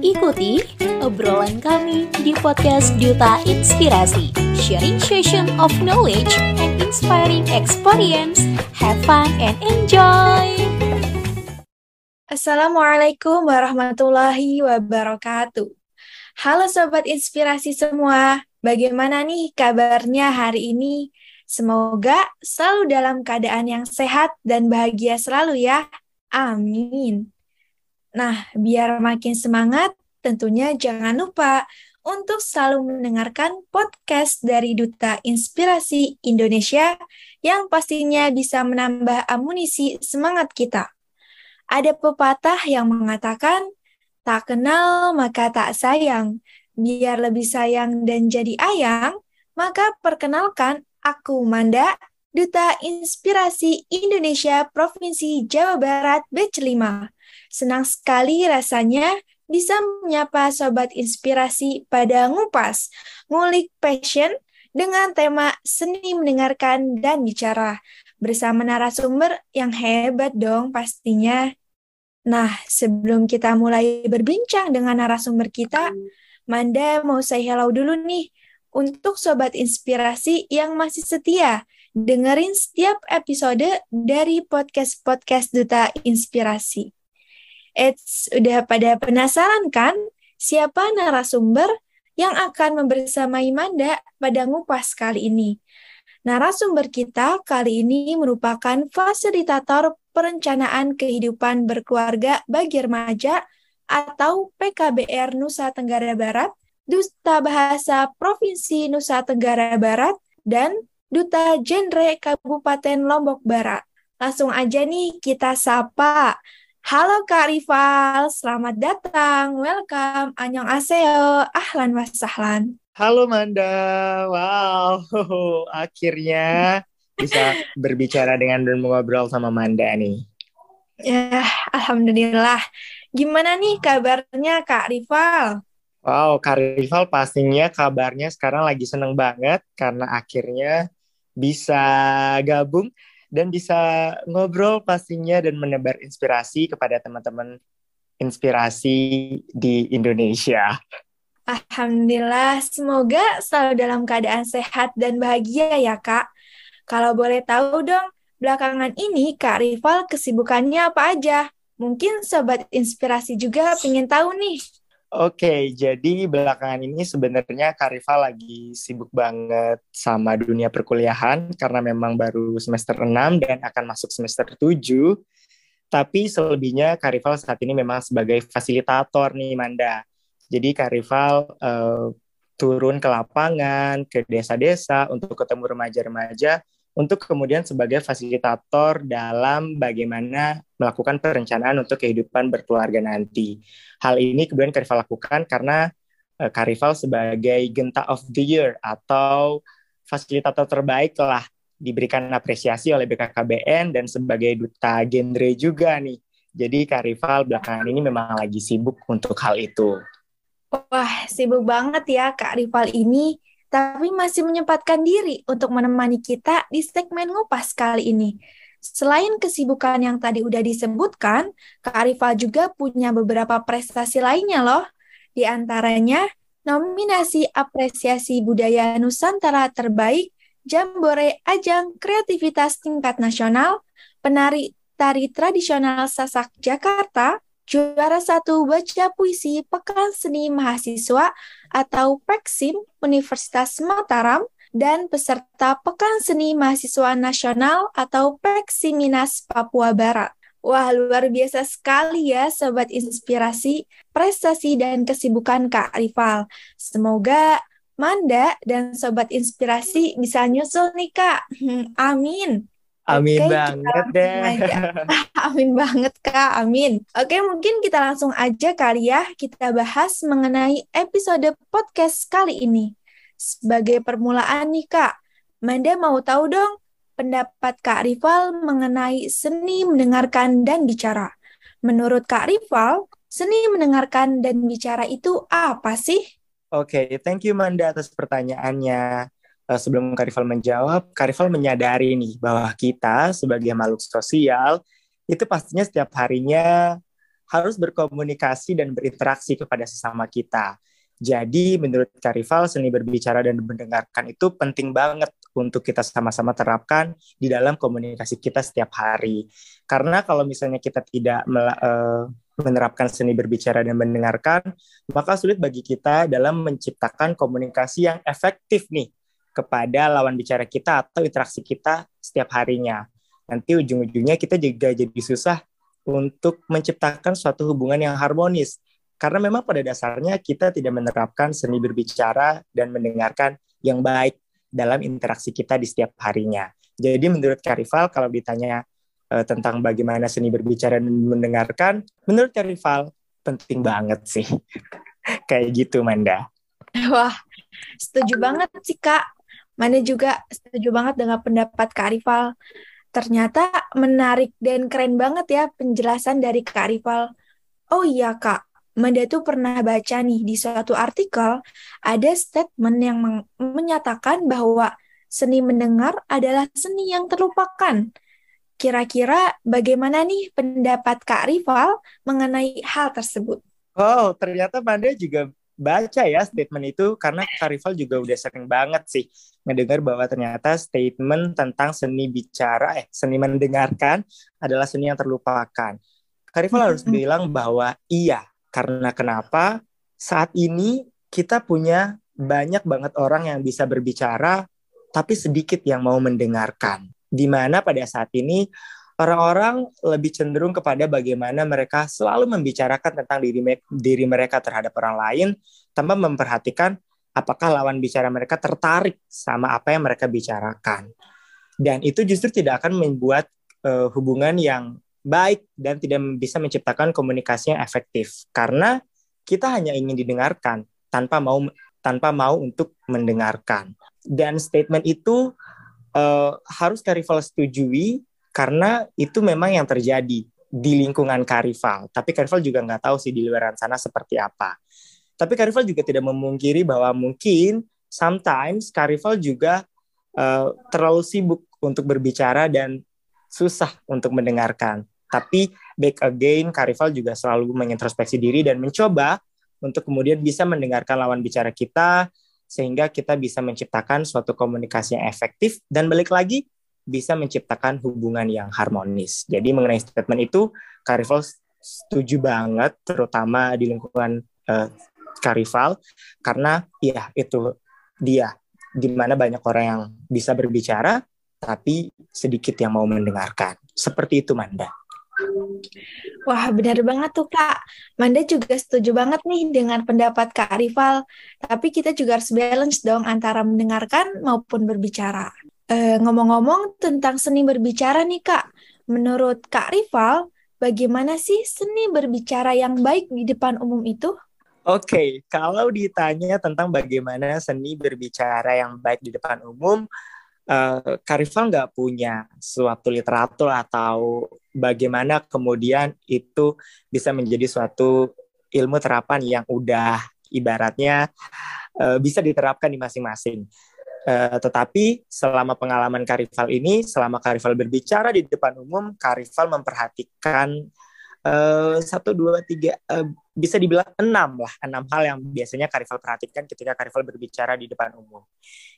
Ikuti obrolan kami di podcast Duta Inspirasi, sharing session of knowledge and inspiring experience. Have fun and enjoy! Assalamualaikum warahmatullahi wabarakatuh. Halo Sobat Inspirasi semua, bagaimana nih kabarnya hari ini? Semoga selalu dalam keadaan yang sehat dan bahagia selalu ya. Amin. Nah, biar makin semangat, tentunya jangan lupa untuk selalu mendengarkan podcast dari Duta Inspirasi Indonesia yang pastinya bisa menambah amunisi semangat kita. Ada pepatah yang mengatakan, tak kenal maka tak sayang. Biar lebih sayang dan jadi ayang, maka perkenalkan aku Manda, Duta Inspirasi Indonesia Provinsi Jawa Barat Batch 5. Senang sekali rasanya bisa menyapa Sobat Inspirasi pada Ngupas, ngulik passion dengan tema seni mendengarkan dan bicara bersama narasumber yang hebat dong pastinya. Nah, sebelum kita mulai berbincang dengan narasumber kita, Manda mau saya hello dulu nih untuk Sobat Inspirasi yang masih setia dengerin setiap episode dari podcast-podcast Duta Inspirasi. Eits, udah pada penasaran kan siapa narasumber yang akan membersamai Manda pada ngupas kali ini? Narasumber kita kali ini merupakan fasilitator perencanaan kehidupan berkeluarga bagi remaja atau PKBR Nusa Tenggara Barat, Duta Bahasa Provinsi Nusa Tenggara Barat, dan Duta Genre Kabupaten Lombok Barat. Langsung aja nih kita sapa Halo Kak Rival, selamat datang, welcome, Anyong Aseo, ahlan wasahlan. Halo Manda, wow, akhirnya bisa berbicara dengan dan mengobrol sama Manda nih. Ya, Alhamdulillah. Gimana nih kabarnya Kak Rival? Wow, Kak Rival pastinya kabarnya sekarang lagi seneng banget karena akhirnya bisa gabung dan bisa ngobrol pastinya dan menebar inspirasi kepada teman-teman inspirasi di Indonesia. Alhamdulillah, semoga selalu dalam keadaan sehat dan bahagia ya Kak. Kalau boleh tahu dong, belakangan ini Kak Rival kesibukannya apa aja? Mungkin Sobat Inspirasi juga pengen tahu nih. Oke, jadi belakangan ini sebenarnya Karifa lagi sibuk banget sama dunia perkuliahan karena memang baru semester 6 dan akan masuk semester 7. Tapi selebihnya Karifal saat ini memang sebagai fasilitator nih Manda. Jadi Karifal uh, turun ke lapangan, ke desa-desa untuk ketemu remaja-remaja untuk kemudian sebagai fasilitator dalam bagaimana melakukan perencanaan untuk kehidupan berkeluarga nanti. Hal ini kemudian Karifal lakukan karena uh, Karifal sebagai Genta of the Year atau fasilitator terbaik telah diberikan apresiasi oleh BKKBN dan sebagai duta genre juga nih. Jadi Karifal belakangan ini memang lagi sibuk untuk hal itu. Wah, sibuk banget ya Kak Rival ini tapi masih menyempatkan diri untuk menemani kita di segmen ngupas kali ini. Selain kesibukan yang tadi udah disebutkan, Kak Arifah juga punya beberapa prestasi lainnya loh. Di antaranya, nominasi apresiasi budaya Nusantara terbaik, Jambore Ajang Kreativitas Tingkat Nasional, penari tari tradisional Sasak Jakarta, juara satu baca puisi Pekan Seni Mahasiswa atau Peksim Universitas Mataram dan peserta Pekan Seni Mahasiswa Nasional atau Peksiminas Papua Barat. Wah, luar biasa sekali ya Sobat Inspirasi, prestasi dan kesibukan Kak Rival. Semoga Manda dan Sobat Inspirasi bisa nyusul nih Kak. Amin. Amin Oke, banget deh. amin banget Kak, amin. Oke, mungkin kita langsung aja kali ya kita bahas mengenai episode podcast kali ini. Sebagai permulaan nih Kak, Manda mau tahu dong pendapat Kak Rival mengenai seni mendengarkan dan bicara. Menurut Kak Rival, seni mendengarkan dan bicara itu apa sih? Oke, okay, thank you Manda atas pertanyaannya. Eh, sebelum Karifal menjawab, Karifal menyadari nih bahwa kita sebagai makhluk sosial itu pastinya setiap harinya harus berkomunikasi dan berinteraksi kepada sesama kita. Jadi menurut Karifal, seni berbicara dan mendengarkan itu penting banget untuk kita sama-sama terapkan di dalam komunikasi kita setiap hari. Karena kalau misalnya kita tidak uh, menerapkan seni berbicara dan mendengarkan, maka sulit bagi kita dalam menciptakan komunikasi yang efektif nih kepada lawan bicara kita atau interaksi kita setiap harinya. Nanti ujung-ujungnya kita juga jadi susah untuk menciptakan suatu hubungan yang harmonis karena memang pada dasarnya kita tidak menerapkan seni berbicara dan mendengarkan yang baik dalam interaksi kita di setiap harinya. Jadi menurut Karifal kalau ditanya uh, tentang bagaimana seni berbicara dan mendengarkan, menurut Karifal penting banget sih. Kayak gitu Manda. Wah, setuju banget sih Kak. Manda juga setuju banget dengan pendapat Kak Arifal. Ternyata menarik dan keren banget ya penjelasan dari Kak Arifal. Oh iya Kak, Manda tuh pernah baca nih di suatu artikel ada statement yang menyatakan bahwa seni mendengar adalah seni yang terlupakan. Kira-kira bagaimana nih pendapat Kak Rival mengenai hal tersebut? Oh, ternyata Manda juga baca ya statement itu karena Kak Rival juga udah sering banget sih mendengar bahwa ternyata statement tentang seni bicara, eh seni mendengarkan adalah seni yang terlupakan. Kak Rival harus bilang bahwa iya, karena kenapa? Saat ini kita punya banyak banget orang yang bisa berbicara, tapi sedikit yang mau mendengarkan. Di mana pada saat ini orang-orang lebih cenderung kepada bagaimana mereka selalu membicarakan tentang diri, diri mereka terhadap orang lain tanpa memperhatikan apakah lawan bicara mereka tertarik sama apa yang mereka bicarakan. Dan itu justru tidak akan membuat uh, hubungan yang baik dan tidak bisa menciptakan komunikasi yang efektif karena kita hanya ingin didengarkan tanpa mau tanpa mau untuk mendengarkan dan statement itu uh, harus Karifal setujui karena itu memang yang terjadi di lingkungan Karifal. Tapi Karifal juga nggak tahu sih di luar sana seperti apa. Tapi Karifal juga tidak memungkiri bahwa mungkin sometimes Karifal juga uh, terlalu sibuk untuk berbicara dan susah untuk mendengarkan. Tapi back again, Karifal juga selalu mengintrospeksi diri dan mencoba untuk kemudian bisa mendengarkan lawan bicara kita sehingga kita bisa menciptakan suatu komunikasi yang efektif. Dan balik lagi bisa menciptakan hubungan yang harmonis. Jadi mengenai statement itu, Karifal setuju banget, terutama di lingkungan uh, Karifal, karena ya itu dia, di mana banyak orang yang bisa berbicara, tapi sedikit yang mau mendengarkan. Seperti itu, Manda. Wah, benar banget tuh, Kak. Manda juga setuju banget nih dengan pendapat Kak Rival. Tapi kita juga harus balance dong antara mendengarkan maupun berbicara. E, ngomong-ngomong tentang seni berbicara nih, Kak. Menurut Kak Rival, bagaimana sih seni berbicara yang baik di depan umum itu? Oke, okay, kalau ditanya tentang bagaimana seni berbicara yang baik di depan umum, eh, Karifal nggak punya suatu literatur atau bagaimana kemudian itu bisa menjadi suatu ilmu terapan yang udah ibaratnya uh, bisa diterapkan di masing-masing. Uh, tetapi selama pengalaman Karifal ini, selama Karifal berbicara di depan umum, Karifal memperhatikan uh, satu dua tiga uh, bisa dibilang enam lah enam hal yang biasanya Karifal perhatikan ketika Karifal berbicara di depan umum.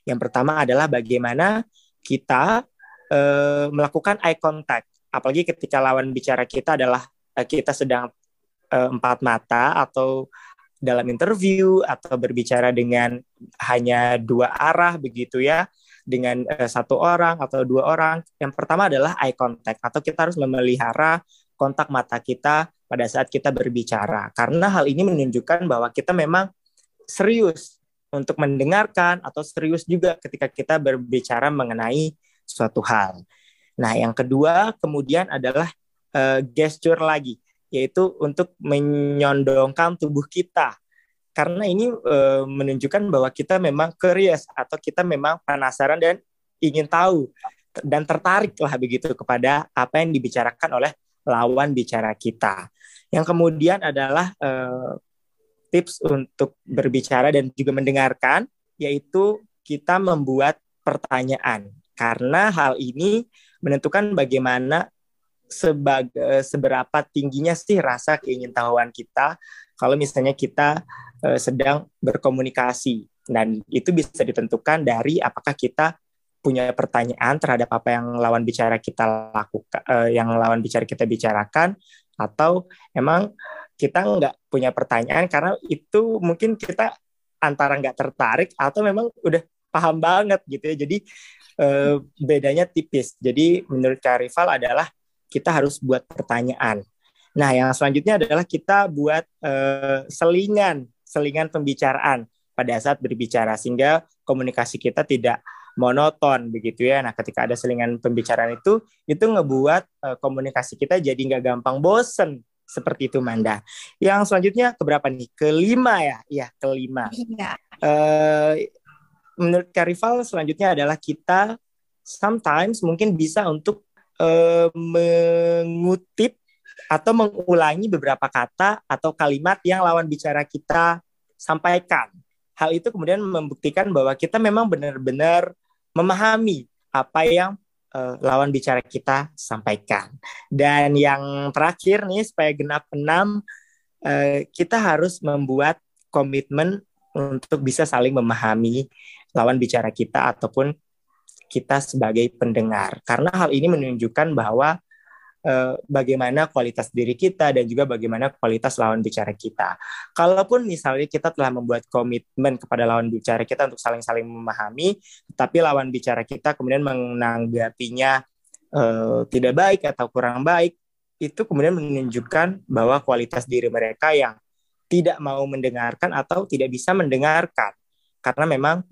Yang pertama adalah bagaimana kita uh, melakukan eye contact, apalagi ketika lawan bicara kita adalah uh, kita sedang uh, empat mata atau dalam interview atau berbicara dengan hanya dua arah begitu ya dengan uh, satu orang atau dua orang. Yang pertama adalah eye contact atau kita harus memelihara kontak mata kita pada saat kita berbicara. Karena hal ini menunjukkan bahwa kita memang serius untuk mendengarkan atau serius juga ketika kita berbicara mengenai suatu hal. Nah, yang kedua kemudian adalah uh, gesture lagi, yaitu untuk menyondongkan tubuh kita. Karena ini uh, menunjukkan bahwa kita memang curious atau kita memang penasaran dan ingin tahu dan tertarik lah begitu kepada apa yang dibicarakan oleh lawan bicara kita. Yang kemudian adalah uh, tips untuk berbicara dan juga mendengarkan, yaitu kita membuat pertanyaan. Karena hal ini menentukan bagaimana sebagai seberapa tingginya sih rasa keingintahuan kita kalau misalnya kita uh, sedang berkomunikasi dan itu bisa ditentukan dari apakah kita punya pertanyaan terhadap apa yang lawan bicara kita lakukan, uh, yang lawan bicara kita bicarakan, atau emang kita nggak punya pertanyaan karena itu mungkin kita antara nggak tertarik atau memang udah paham banget gitu ya. Jadi uh, bedanya tipis. Jadi menurut Karifal adalah kita harus buat pertanyaan. Nah, yang selanjutnya adalah kita buat uh, selingan, selingan pembicaraan pada saat berbicara sehingga komunikasi kita tidak monoton begitu ya. Nah, ketika ada selingan pembicaraan itu, itu ngebuat uh, komunikasi kita jadi nggak gampang bosen seperti itu Manda. Yang selanjutnya keberapa nih? Kelima ya, iya kelima. Iya. Uh, menurut Karifal selanjutnya adalah kita sometimes mungkin bisa untuk uh, mengutip atau mengulangi beberapa kata atau kalimat yang lawan bicara kita sampaikan hal itu kemudian membuktikan bahwa kita memang benar-benar memahami apa yang uh, lawan bicara kita sampaikan. Dan yang terakhir nih supaya genap enam uh, kita harus membuat komitmen untuk bisa saling memahami lawan bicara kita ataupun kita sebagai pendengar. Karena hal ini menunjukkan bahwa Eh, bagaimana kualitas diri kita dan juga bagaimana kualitas lawan bicara kita. Kalaupun misalnya kita telah membuat komitmen kepada lawan bicara kita untuk saling-saling memahami, tapi lawan bicara kita kemudian menanggapinya uh, tidak baik atau kurang baik, itu kemudian menunjukkan bahwa kualitas diri mereka yang tidak mau mendengarkan atau tidak bisa mendengarkan. Karena memang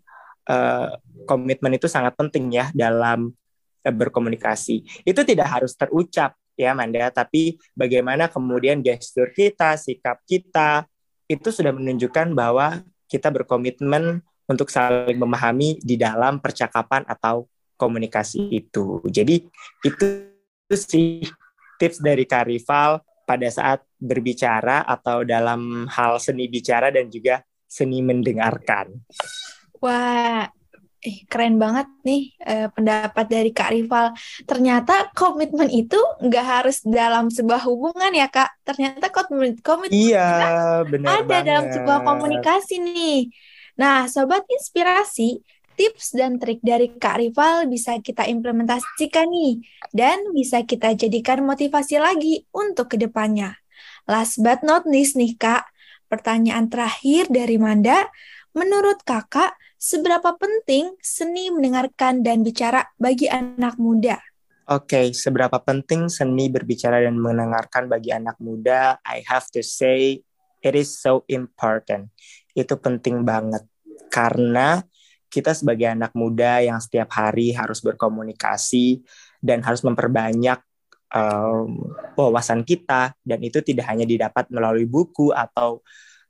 uh, komitmen itu sangat penting ya dalam berkomunikasi. Itu tidak harus terucap ya Manda, tapi bagaimana kemudian gestur kita, sikap kita itu sudah menunjukkan bahwa kita berkomitmen untuk saling memahami di dalam percakapan atau komunikasi itu. Jadi itu, itu sih tips dari Karifal pada saat berbicara atau dalam hal seni bicara dan juga seni mendengarkan. Wah, Eh, keren banget nih eh, pendapat dari Kak Rival. Ternyata komitmen itu nggak harus dalam sebuah hubungan ya Kak. Ternyata komitmen komitmen iya, benar ada banget. dalam sebuah komunikasi nih. Nah, sobat inspirasi, tips dan trik dari Kak Rival bisa kita implementasikan nih dan bisa kita jadikan motivasi lagi untuk ke depannya. Last but not least nih Kak, pertanyaan terakhir dari Manda, menurut Kakak seberapa penting seni mendengarkan dan bicara bagi anak muda? Oke, okay, seberapa penting seni berbicara dan mendengarkan bagi anak muda? I have to say it is so important. Itu penting banget karena kita sebagai anak muda yang setiap hari harus berkomunikasi dan harus memperbanyak um, wawasan kita dan itu tidak hanya didapat melalui buku atau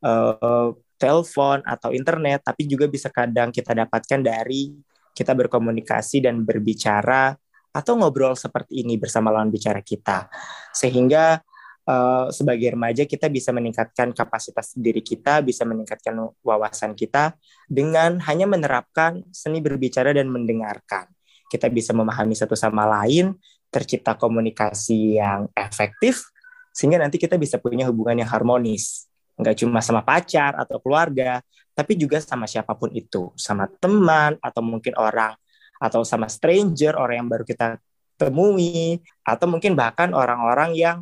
uh, telepon atau internet, tapi juga bisa kadang kita dapatkan dari kita berkomunikasi dan berbicara atau ngobrol seperti ini bersama lawan bicara kita. Sehingga uh, sebagai remaja kita bisa meningkatkan kapasitas diri kita, bisa meningkatkan wawasan kita dengan hanya menerapkan seni berbicara dan mendengarkan. Kita bisa memahami satu sama lain, tercipta komunikasi yang efektif, sehingga nanti kita bisa punya hubungan yang harmonis nggak cuma sama pacar atau keluarga, tapi juga sama siapa pun itu, sama teman atau mungkin orang atau sama stranger, orang yang baru kita temui, atau mungkin bahkan orang-orang yang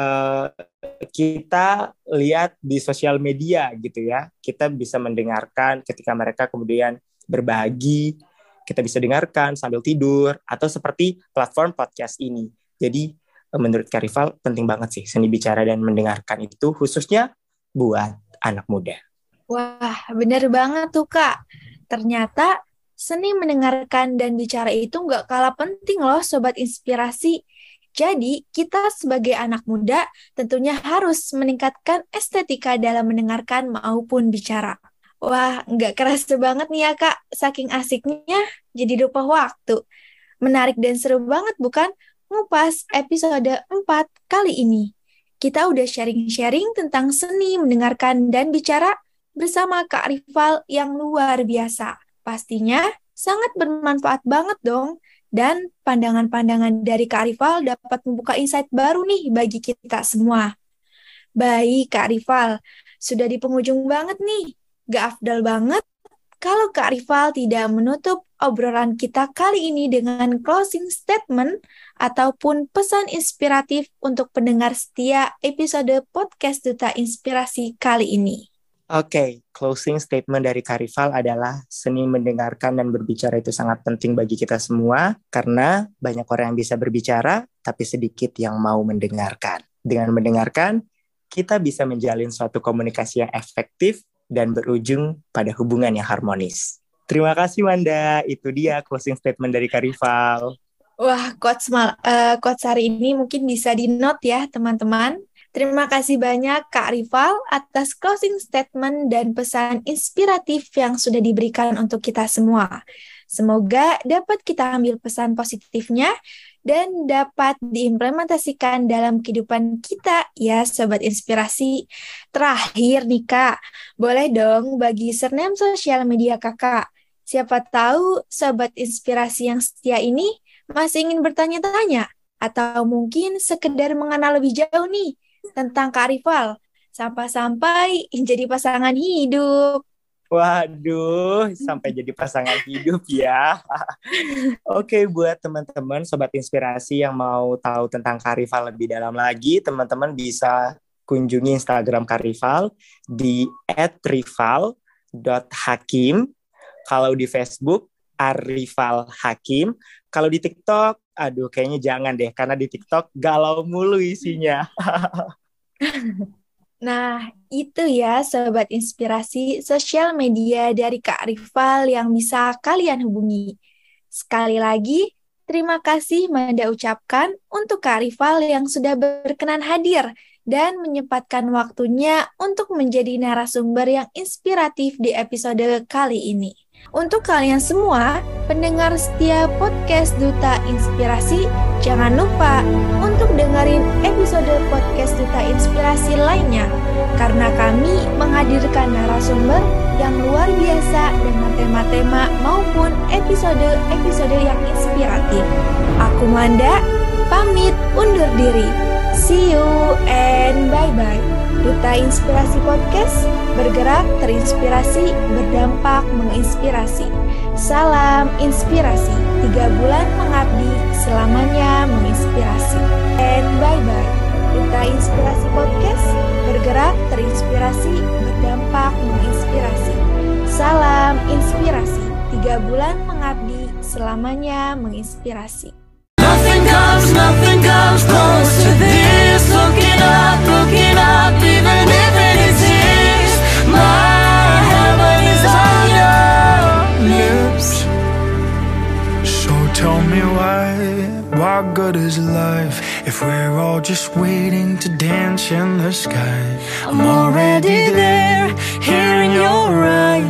uh, kita lihat di sosial media gitu ya, kita bisa mendengarkan ketika mereka kemudian berbagi, kita bisa dengarkan sambil tidur, atau seperti platform podcast ini. Jadi menurut Karifal penting banget sih seni bicara dan mendengarkan itu khususnya buat anak muda. Wah, bener banget tuh Kak. Ternyata seni mendengarkan dan bicara itu nggak kalah penting loh Sobat Inspirasi. Jadi, kita sebagai anak muda tentunya harus meningkatkan estetika dalam mendengarkan maupun bicara. Wah, nggak keras banget nih ya Kak. Saking asiknya, jadi lupa waktu. Menarik dan seru banget bukan? Ngupas episode 4 kali ini kita udah sharing-sharing tentang seni mendengarkan dan bicara bersama Kak Rival yang luar biasa. Pastinya sangat bermanfaat banget dong. Dan pandangan-pandangan dari Kak Rifal dapat membuka insight baru nih bagi kita semua. Baik Kak Rifal, sudah di penghujung banget nih. Gak afdal banget kalau Kak Rifal tidak menutup obrolan kita kali ini dengan closing statement ataupun pesan inspiratif untuk pendengar setia episode podcast Duta Inspirasi kali ini. Oke, okay, closing statement dari Karifal adalah seni mendengarkan dan berbicara itu sangat penting bagi kita semua karena banyak orang yang bisa berbicara tapi sedikit yang mau mendengarkan. Dengan mendengarkan, kita bisa menjalin suatu komunikasi yang efektif dan berujung pada hubungan yang harmonis. Terima kasih Wanda, itu dia closing statement dari Karifal. Wah, quotes, mal, uh, quotes hari ini mungkin bisa di note ya teman-teman. Terima kasih banyak Kak Rival atas closing statement dan pesan inspiratif yang sudah diberikan untuk kita semua. Semoga dapat kita ambil pesan positifnya dan dapat diimplementasikan dalam kehidupan kita ya Sobat Inspirasi. Terakhir nih Kak, boleh dong bagi surname sosial media kakak. Siapa tahu Sobat Inspirasi yang setia ini masih ingin bertanya-tanya atau mungkin sekedar mengenal lebih jauh nih tentang Kak Rival sampai-sampai jadi pasangan hidup. Waduh, sampai jadi pasangan hidup ya. Oke, buat teman-teman sobat inspirasi yang mau tahu tentang Karifal lebih dalam lagi, teman-teman bisa kunjungi Instagram Karifal di @rival.hakim. Kalau di Facebook Arifal Hakim. Kalau di TikTok, aduh kayaknya jangan deh karena di TikTok galau mulu isinya. Nah, itu ya Sobat Inspirasi sosial media dari Kak Rival yang bisa kalian hubungi. Sekali lagi, terima kasih Manda ucapkan untuk Kak Rival yang sudah berkenan hadir dan menyempatkan waktunya untuk menjadi narasumber yang inspiratif di episode kali ini. Untuk kalian semua, pendengar setia podcast Duta Inspirasi, jangan lupa untuk dengerin episode podcast Duta Inspirasi lainnya, karena kami menghadirkan narasumber yang luar biasa dengan tema-tema maupun episode-episode yang inspiratif. Aku Manda, pamit undur diri. See you and bye-bye. Duta Inspirasi Podcast, bergerak terinspirasi, berdampak menginspirasi. Salam inspirasi, tiga bulan mengabdi, selamanya menginspirasi. And bye-bye. Duta Inspirasi Podcast, bergerak terinspirasi, berdampak menginspirasi. Salam inspirasi, tiga bulan mengabdi, selamanya menginspirasi. Nothing comes, nothing comes close to this. Tell me why, why good is life If we're all just waiting to dance in the sky? I'm already there, here in your eyes